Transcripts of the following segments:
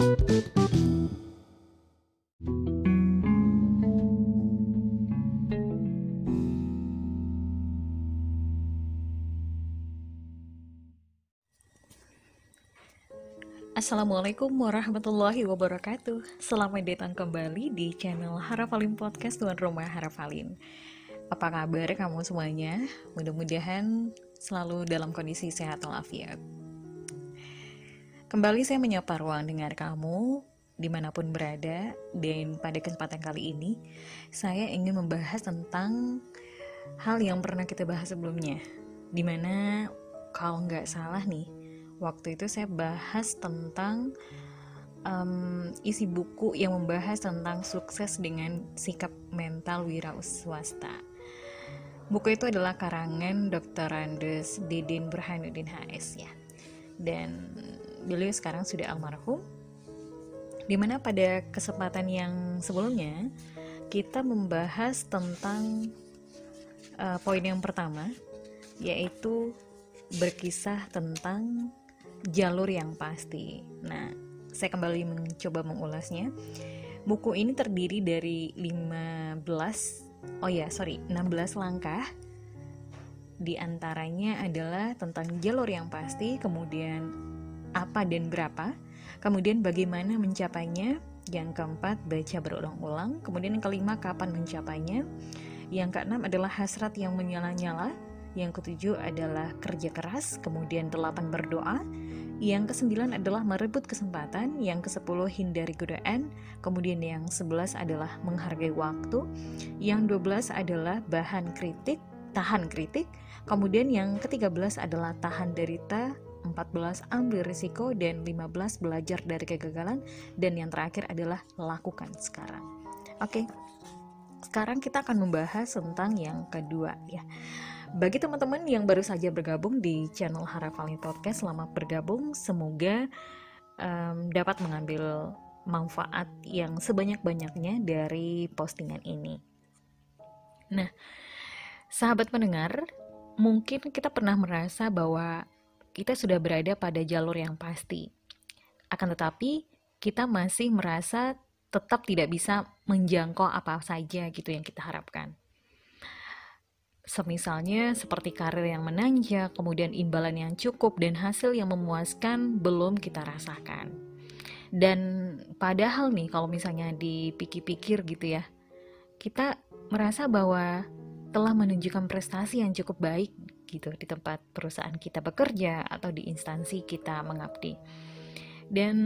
Assalamualaikum warahmatullahi wabarakatuh. Selamat datang kembali di channel Harafalin Podcast Tuan Rumah Harafalin. Apa kabar kamu semuanya? Mudah-mudahan selalu dalam kondisi sehat walafiat Kembali saya menyapa ruang dengar kamu di mana pun berada Dan pada kesempatan kali ini Saya ingin membahas tentang hal yang pernah kita bahas sebelumnya Di mana kalau nggak salah nih waktu itu saya bahas tentang um, isi buku yang membahas tentang sukses dengan sikap mental wira swasta. Buku itu adalah karangan Dr. Andes Didin Burhanuddin HS ya. Dan beliau sekarang sudah almarhum. Di mana pada kesempatan yang sebelumnya kita membahas tentang uh, poin yang pertama yaitu berkisah tentang jalur yang pasti. Nah, saya kembali mencoba mengulasnya. Buku ini terdiri dari 15 oh ya, sorry, 16 langkah. Di antaranya adalah tentang jalur yang pasti, kemudian apa dan berapa, kemudian bagaimana mencapainya, yang keempat baca berulang-ulang, kemudian yang kelima kapan mencapainya, yang keenam adalah hasrat yang menyala-nyala, yang ketujuh adalah kerja keras, kemudian delapan berdoa, yang kesembilan adalah merebut kesempatan, yang kesepuluh hindari godaan, kemudian yang sebelas adalah menghargai waktu, yang dua belas adalah bahan kritik, tahan kritik, kemudian yang ketiga belas adalah tahan derita, 14 ambil risiko dan 15 belajar dari kegagalan dan yang terakhir adalah lakukan sekarang. Oke. Sekarang kita akan membahas tentang yang kedua ya. Bagi teman-teman yang baru saja bergabung di channel Harafalin Podcast, selamat bergabung. Semoga um, dapat mengambil manfaat yang sebanyak-banyaknya dari postingan ini. Nah, sahabat pendengar, mungkin kita pernah merasa bahwa kita sudah berada pada jalur yang pasti. Akan tetapi, kita masih merasa tetap tidak bisa menjangkau apa saja gitu yang kita harapkan. Semisalnya seperti karir yang menanjak, kemudian imbalan yang cukup dan hasil yang memuaskan belum kita rasakan. Dan padahal nih kalau misalnya dipikir-pikir gitu ya, kita merasa bahwa telah menunjukkan prestasi yang cukup baik gitu di tempat perusahaan kita bekerja atau di instansi kita mengabdi. Dan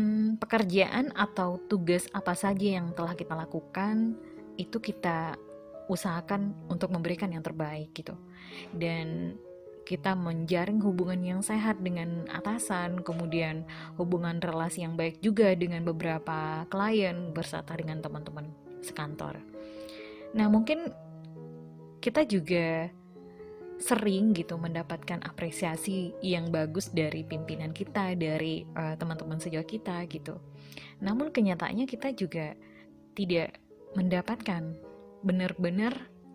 pekerjaan atau tugas apa saja yang telah kita lakukan itu kita usahakan untuk memberikan yang terbaik gitu dan kita menjaring hubungan yang sehat dengan atasan, kemudian hubungan relasi yang baik juga dengan beberapa klien berserta dengan teman-teman sekantor. Nah, mungkin kita juga sering gitu mendapatkan apresiasi yang bagus dari pimpinan kita, dari uh, teman-teman sejauh kita gitu. Namun kenyataannya kita juga tidak mendapatkan benar-benar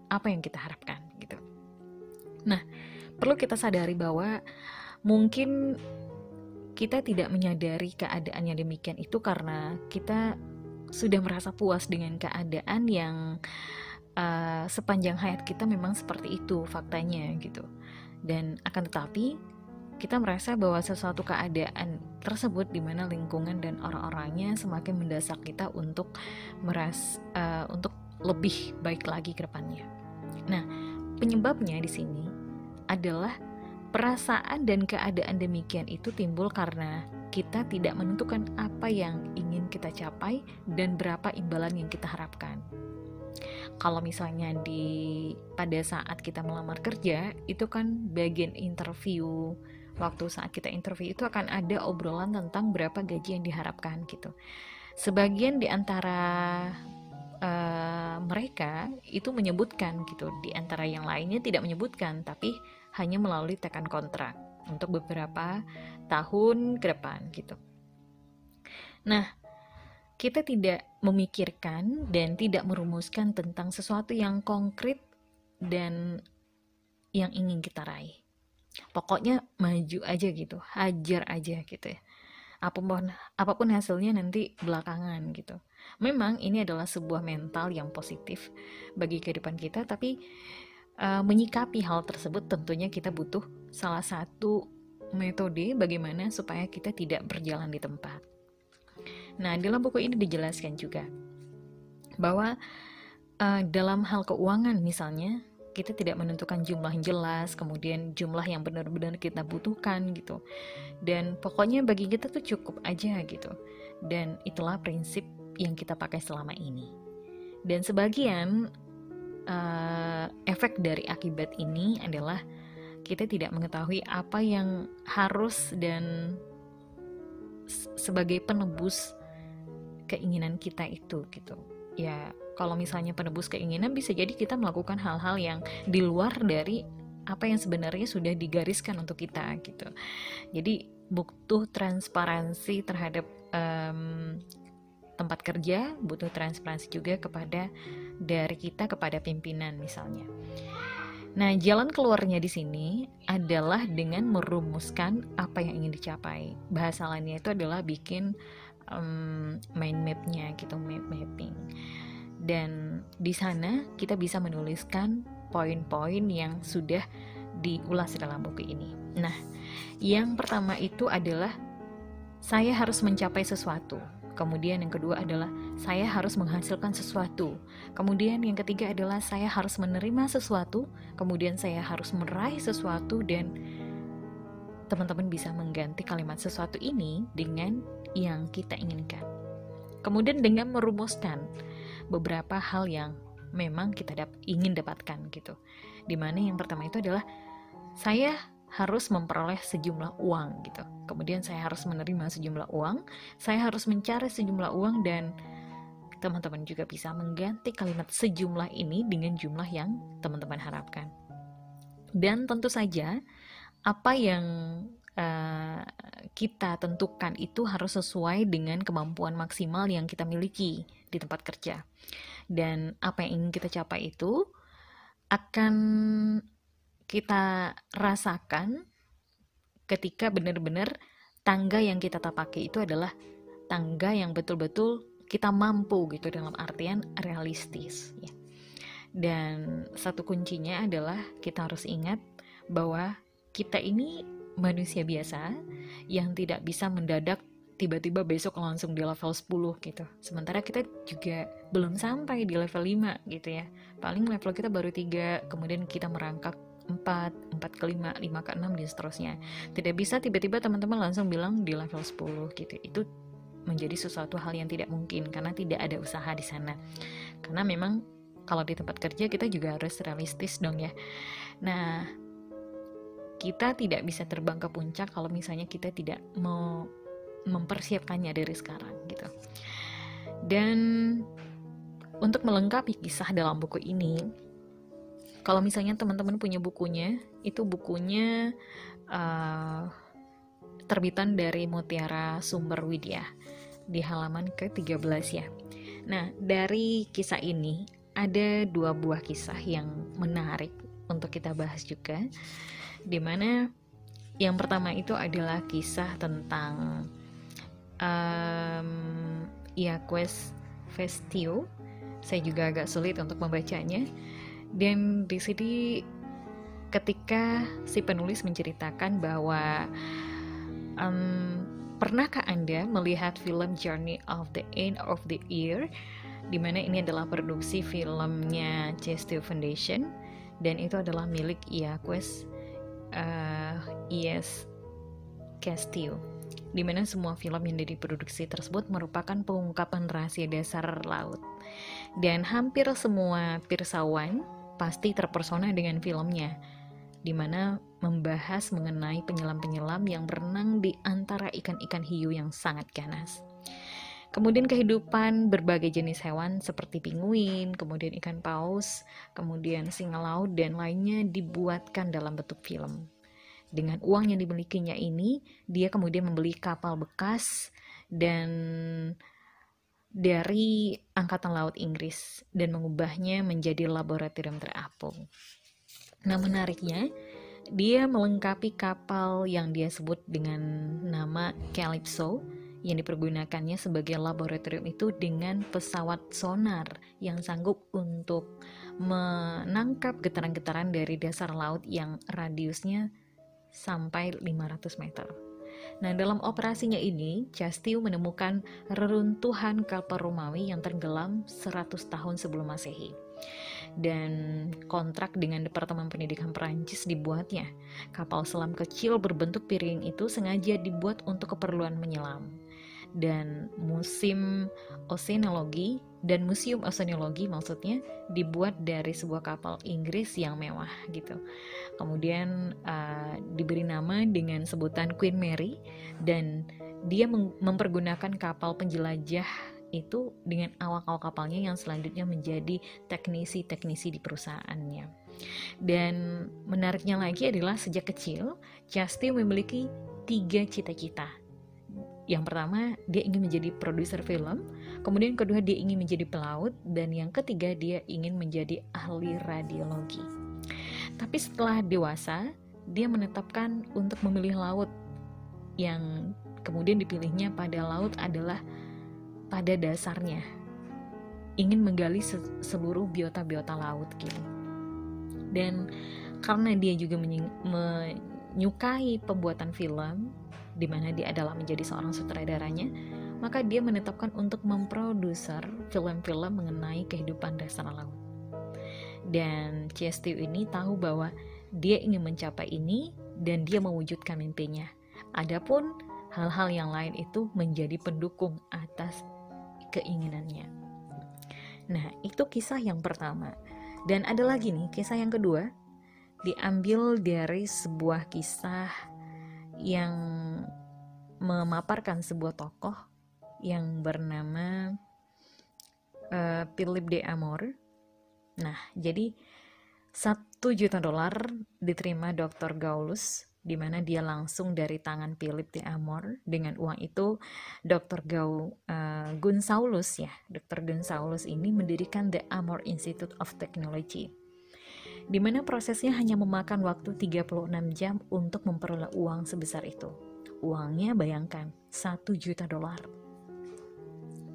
apa yang kita harapkan gitu. Nah, perlu kita sadari bahwa mungkin kita tidak menyadari keadaan yang demikian itu karena kita sudah merasa puas dengan keadaan yang sepanjang hayat kita memang seperti itu faktanya gitu. Dan akan tetapi kita merasa bahwa sesuatu keadaan tersebut di mana lingkungan dan orang-orangnya semakin mendesak kita untuk meras uh, untuk lebih baik lagi ke depannya. Nah, penyebabnya di sini adalah perasaan dan keadaan demikian itu timbul karena kita tidak menentukan apa yang ingin kita capai dan berapa imbalan yang kita harapkan. Kalau misalnya di pada saat kita melamar kerja, itu kan bagian interview. Waktu saat kita interview itu akan ada obrolan tentang berapa gaji yang diharapkan gitu. Sebagian di antara uh, mereka itu menyebutkan gitu di antara yang lainnya tidak menyebutkan tapi hanya melalui tekan kontrak untuk beberapa tahun ke depan gitu. Nah, kita tidak memikirkan dan tidak merumuskan tentang sesuatu yang konkret dan yang ingin kita raih. Pokoknya maju aja gitu, hajar aja gitu ya. apa pun apa pun hasilnya nanti belakangan gitu memang ini adalah sebuah mental yang positif bagi kehidupan kita tapi uh, menyikapi hal tersebut tentunya kita butuh salah satu metode bagaimana supaya kita tidak berjalan di tempat nah dalam buku ini dijelaskan juga bahwa uh, dalam hal keuangan misalnya kita tidak menentukan jumlah yang jelas, kemudian jumlah yang benar-benar kita butuhkan gitu. Dan pokoknya bagi kita tuh cukup aja gitu. Dan itulah prinsip yang kita pakai selama ini. Dan sebagian uh, efek dari akibat ini adalah kita tidak mengetahui apa yang harus dan sebagai penebus keinginan kita itu gitu. Ya kalau misalnya penebus keinginan bisa jadi kita melakukan hal-hal yang di luar dari apa yang sebenarnya sudah digariskan untuk kita gitu jadi butuh transparansi terhadap um, tempat kerja butuh transparansi juga kepada dari kita kepada pimpinan misalnya Nah, jalan keluarnya di sini adalah dengan merumuskan apa yang ingin dicapai. Bahasa lainnya itu adalah bikin um, mind mapnya gitu, map mapping dan di sana kita bisa menuliskan poin-poin yang sudah diulas dalam buku ini. Nah, yang pertama itu adalah saya harus mencapai sesuatu. Kemudian yang kedua adalah saya harus menghasilkan sesuatu. Kemudian yang ketiga adalah saya harus menerima sesuatu. Kemudian saya harus meraih sesuatu dan teman-teman bisa mengganti kalimat sesuatu ini dengan yang kita inginkan. Kemudian dengan merumuskan beberapa hal yang memang kita dap ingin dapatkan gitu. Di mana yang pertama itu adalah saya harus memperoleh sejumlah uang gitu. Kemudian saya harus menerima sejumlah uang, saya harus mencari sejumlah uang dan teman-teman juga bisa mengganti kalimat sejumlah ini dengan jumlah yang teman-teman harapkan. Dan tentu saja apa yang uh, kita tentukan itu harus sesuai dengan kemampuan maksimal yang kita miliki di tempat kerja. Dan apa yang ingin kita capai itu akan kita rasakan ketika benar-benar tangga yang kita tapaki itu adalah tangga yang betul-betul kita mampu gitu dalam artian realistis ya. Dan satu kuncinya adalah kita harus ingat bahwa kita ini manusia biasa yang tidak bisa mendadak tiba-tiba besok langsung di level 10 gitu. Sementara kita juga belum sampai di level 5 gitu ya. Paling level kita baru 3, kemudian kita merangkak 4, 4 ke 5, 5 ke 6 dan seterusnya. Tidak bisa tiba-tiba teman-teman langsung bilang di level 10 gitu. Itu menjadi sesuatu hal yang tidak mungkin karena tidak ada usaha di sana. Karena memang kalau di tempat kerja kita juga harus realistis dong ya. Nah, kita tidak bisa terbang ke puncak kalau misalnya kita tidak mau mempersiapkannya dari sekarang gitu. Dan untuk melengkapi kisah dalam buku ini, kalau misalnya teman-teman punya bukunya, itu bukunya uh, terbitan dari Mutiara Sumber Widya di halaman ke-13 ya. Nah, dari kisah ini ada dua buah kisah yang menarik untuk kita bahas juga. Di mana yang pertama itu adalah kisah tentang um, Iaquest Festio. Saya juga agak sulit untuk membacanya. Dan di sini ketika si penulis menceritakan bahwa um, pernahkah Anda melihat film Journey of the End of the Year di mana ini adalah produksi filmnya Chestio Foundation dan itu adalah milik Iaquest uh, Yes Castillo di mana semua film yang diproduksi tersebut merupakan pengungkapan rahasia dasar laut. Dan hampir semua pirsawan pasti terpersona dengan filmnya, di mana membahas mengenai penyelam-penyelam yang berenang di antara ikan-ikan hiu yang sangat ganas. Kemudian kehidupan berbagai jenis hewan seperti pinguin, kemudian ikan paus, kemudian singa laut dan lainnya dibuatkan dalam bentuk film. Dengan uang yang dimilikinya ini, dia kemudian membeli kapal bekas dan dari Angkatan Laut Inggris dan mengubahnya menjadi laboratorium terapung. Nah, menariknya dia melengkapi kapal yang dia sebut dengan nama Calypso yang dipergunakannya sebagai laboratorium itu dengan pesawat sonar yang sanggup untuk menangkap getaran-getaran dari dasar laut yang radiusnya sampai 500 meter. Nah, dalam operasinya ini, Castiu menemukan reruntuhan kapal Romawi yang tenggelam 100 tahun sebelum Masehi dan kontrak dengan Departemen Pendidikan Perancis dibuatnya. Kapal selam kecil berbentuk piring itu sengaja dibuat untuk keperluan menyelam. Dan musim oceanologi dan museum oceanologi maksudnya dibuat dari sebuah kapal Inggris yang mewah gitu. Kemudian uh, diberi nama dengan sebutan Queen Mary dan dia mempergunakan kapal penjelajah itu dengan awak-awak kapalnya yang selanjutnya menjadi teknisi-teknisi di perusahaannya. Dan menariknya lagi adalah sejak kecil, Chasti memiliki tiga cita-cita. Yang pertama, dia ingin menjadi produser film, kemudian kedua dia ingin menjadi pelaut, dan yang ketiga dia ingin menjadi ahli radiologi. Tapi setelah dewasa, dia menetapkan untuk memilih laut yang kemudian dipilihnya pada laut adalah pada dasarnya ingin menggali seluruh biota-biota laut gitu. Dan karena dia juga menyukai pembuatan film di mana dia adalah menjadi seorang sutradaranya, maka dia menetapkan untuk memproduser film-film mengenai kehidupan dasar laut. Dan CSTU ini tahu bahwa dia ingin mencapai ini dan dia mewujudkan mimpinya. Adapun hal-hal yang lain itu menjadi pendukung atas keinginannya. Nah, itu kisah yang pertama. Dan ada lagi nih, kisah yang kedua diambil dari sebuah kisah yang memaparkan sebuah tokoh yang bernama uh, Philip de Amor. Nah, jadi satu juta dolar diterima Dr. Gaulus di mana dia langsung dari tangan Philip de Amor dengan uang itu Dr. Gau uh, Gunsaulus ya Dr. Gunsaulus ini mendirikan The Amor Institute of Technology di mana prosesnya hanya memakan waktu 36 jam untuk memperoleh uang sebesar itu. Uangnya bayangkan 1 juta dolar.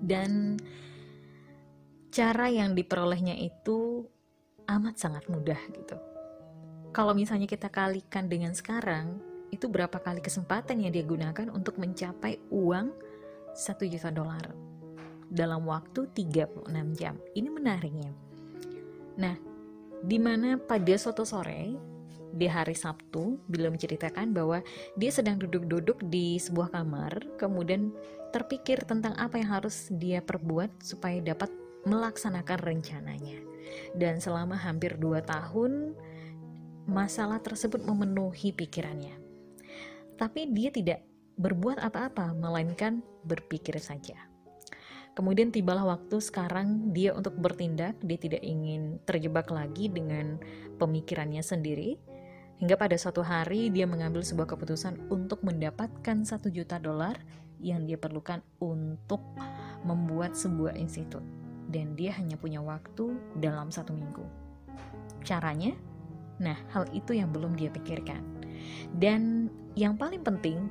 Dan cara yang diperolehnya itu amat sangat mudah gitu kalau misalnya kita kalikan dengan sekarang, itu berapa kali kesempatan yang dia gunakan untuk mencapai uang 1 juta dolar dalam waktu 36 jam. Ini menariknya. Nah, di mana pada suatu sore di hari Sabtu, bila menceritakan bahwa dia sedang duduk-duduk di sebuah kamar, kemudian terpikir tentang apa yang harus dia perbuat supaya dapat melaksanakan rencananya. Dan selama hampir dua tahun, masalah tersebut memenuhi pikirannya. Tapi dia tidak berbuat apa-apa, melainkan berpikir saja. Kemudian tibalah waktu sekarang dia untuk bertindak, dia tidak ingin terjebak lagi dengan pemikirannya sendiri. Hingga pada suatu hari dia mengambil sebuah keputusan untuk mendapatkan satu juta dolar yang dia perlukan untuk membuat sebuah institut. Dan dia hanya punya waktu dalam satu minggu. Caranya, Nah, hal itu yang belum dia pikirkan. Dan yang paling penting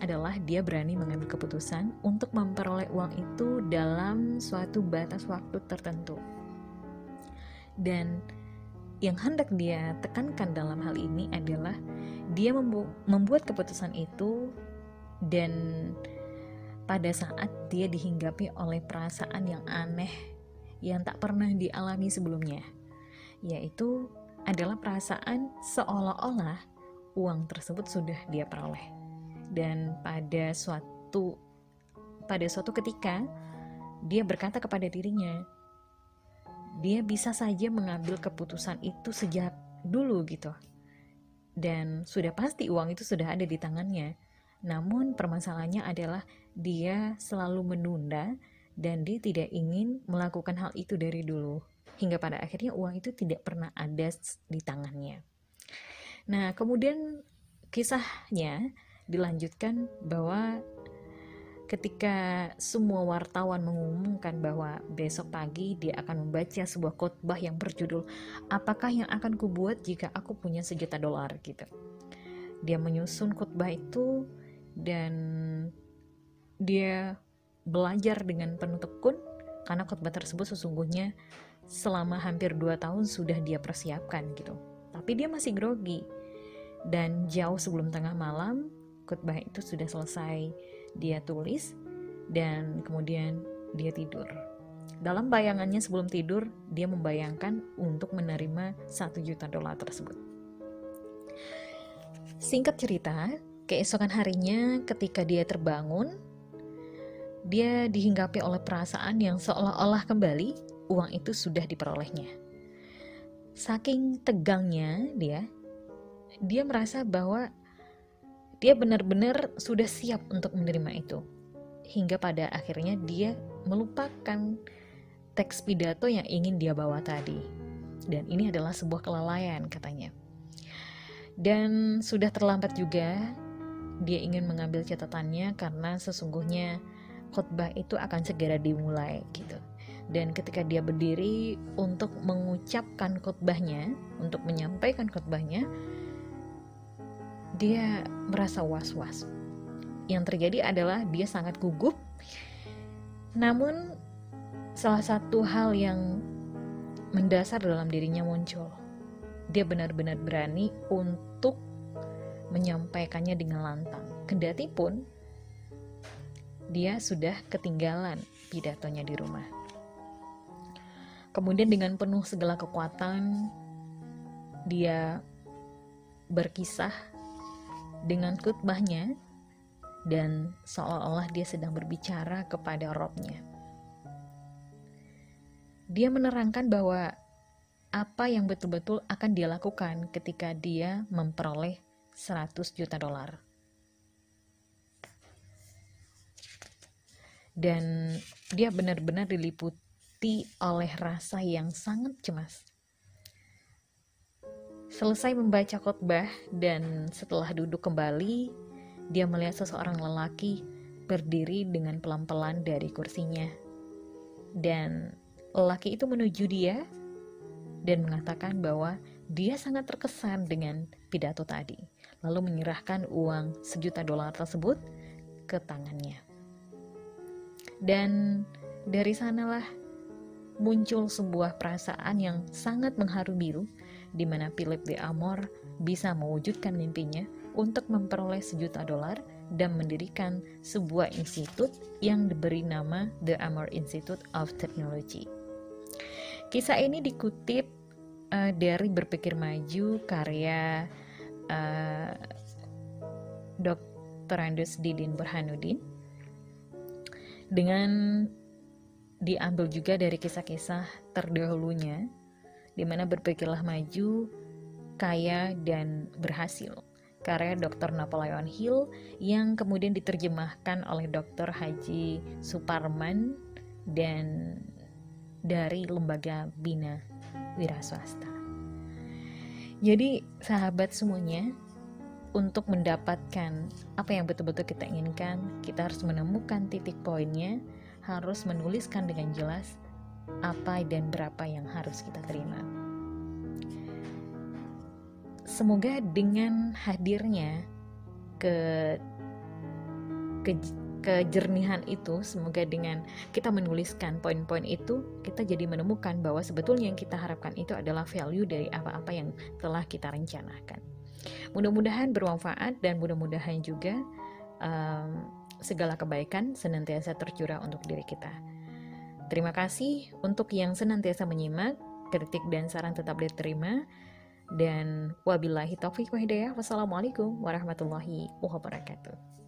adalah dia berani mengambil keputusan untuk memperoleh uang itu dalam suatu batas waktu tertentu. Dan yang hendak dia tekankan dalam hal ini adalah dia membu membuat keputusan itu dan pada saat dia dihinggapi oleh perasaan yang aneh yang tak pernah dialami sebelumnya, yaitu adalah perasaan seolah-olah uang tersebut sudah dia peroleh. Dan pada suatu pada suatu ketika dia berkata kepada dirinya, dia bisa saja mengambil keputusan itu sejak dulu gitu. Dan sudah pasti uang itu sudah ada di tangannya. Namun permasalahannya adalah dia selalu menunda dan dia tidak ingin melakukan hal itu dari dulu hingga pada akhirnya uang itu tidak pernah ada di tangannya. Nah, kemudian kisahnya dilanjutkan bahwa ketika semua wartawan mengumumkan bahwa besok pagi dia akan membaca sebuah khotbah yang berjudul apakah yang akan kubuat jika aku punya sejuta dolar? gitu. Dia menyusun khotbah itu dan dia belajar dengan penuh tekun karena khotbah tersebut sesungguhnya selama hampir 2 tahun sudah dia persiapkan gitu. Tapi dia masih grogi. Dan jauh sebelum tengah malam khotbah itu sudah selesai dia tulis dan kemudian dia tidur. Dalam bayangannya sebelum tidur, dia membayangkan untuk menerima satu juta dolar tersebut. Singkat cerita, keesokan harinya ketika dia terbangun, dia dihinggapi oleh perasaan yang seolah-olah kembali uang itu sudah diperolehnya. Saking tegangnya dia, dia merasa bahwa dia benar-benar sudah siap untuk menerima itu. Hingga pada akhirnya dia melupakan teks pidato yang ingin dia bawa tadi. Dan ini adalah sebuah kelalaian katanya. Dan sudah terlambat juga dia ingin mengambil catatannya karena sesungguhnya khotbah itu akan segera dimulai gitu. Dan ketika dia berdiri untuk mengucapkan khotbahnya, untuk menyampaikan khotbahnya, dia merasa was-was. Yang terjadi adalah dia sangat gugup. Namun salah satu hal yang mendasar dalam dirinya muncul. Dia benar-benar berani untuk menyampaikannya dengan lantang. Kendati pun dia sudah ketinggalan pidatonya di rumah. Kemudian dengan penuh segala kekuatan dia berkisah dengan khutbahnya dan seolah-olah dia sedang berbicara kepada robnya. Dia menerangkan bahwa apa yang betul-betul akan dia lakukan ketika dia memperoleh 100 juta dolar. Dan dia benar-benar diliputi oleh rasa yang sangat cemas. Selesai membaca khotbah dan setelah duduk kembali, dia melihat seseorang lelaki berdiri dengan pelan-pelan dari kursinya. Dan lelaki itu menuju dia dan mengatakan bahwa dia sangat terkesan dengan pidato tadi, lalu menyerahkan uang sejuta dolar tersebut ke tangannya. Dan dari sanalah muncul sebuah perasaan yang sangat mengharu biru di mana Philip de Amor bisa mewujudkan mimpinya untuk memperoleh sejuta dolar dan mendirikan sebuah institut yang diberi nama The Amor Institute of Technology. Kisah ini dikutip uh, dari Berpikir Maju karya uh, Dr. Andus Didin Burhanuddin dengan diambil juga dari kisah-kisah terdahulunya di mana berpikirlah maju, kaya, dan berhasil. Karya Dr. Napoleon Hill yang kemudian diterjemahkan oleh Dr. Haji Suparman dan dari lembaga Bina Wira Swasta. Jadi sahabat semuanya, untuk mendapatkan apa yang betul-betul kita inginkan, kita harus menemukan titik poinnya, harus menuliskan dengan jelas apa dan berapa yang harus kita terima. Semoga dengan hadirnya ke ke kejernihan itu, semoga dengan kita menuliskan poin-poin itu, kita jadi menemukan bahwa sebetulnya yang kita harapkan itu adalah value dari apa-apa yang telah kita rencanakan. Mudah-mudahan bermanfaat dan mudah-mudahan juga um, segala kebaikan senantiasa tercurah untuk diri kita. Terima kasih untuk yang senantiasa menyimak, kritik dan saran tetap diterima. Dan wabillahi taufiq wa hidayah. Wassalamualaikum warahmatullahi wabarakatuh.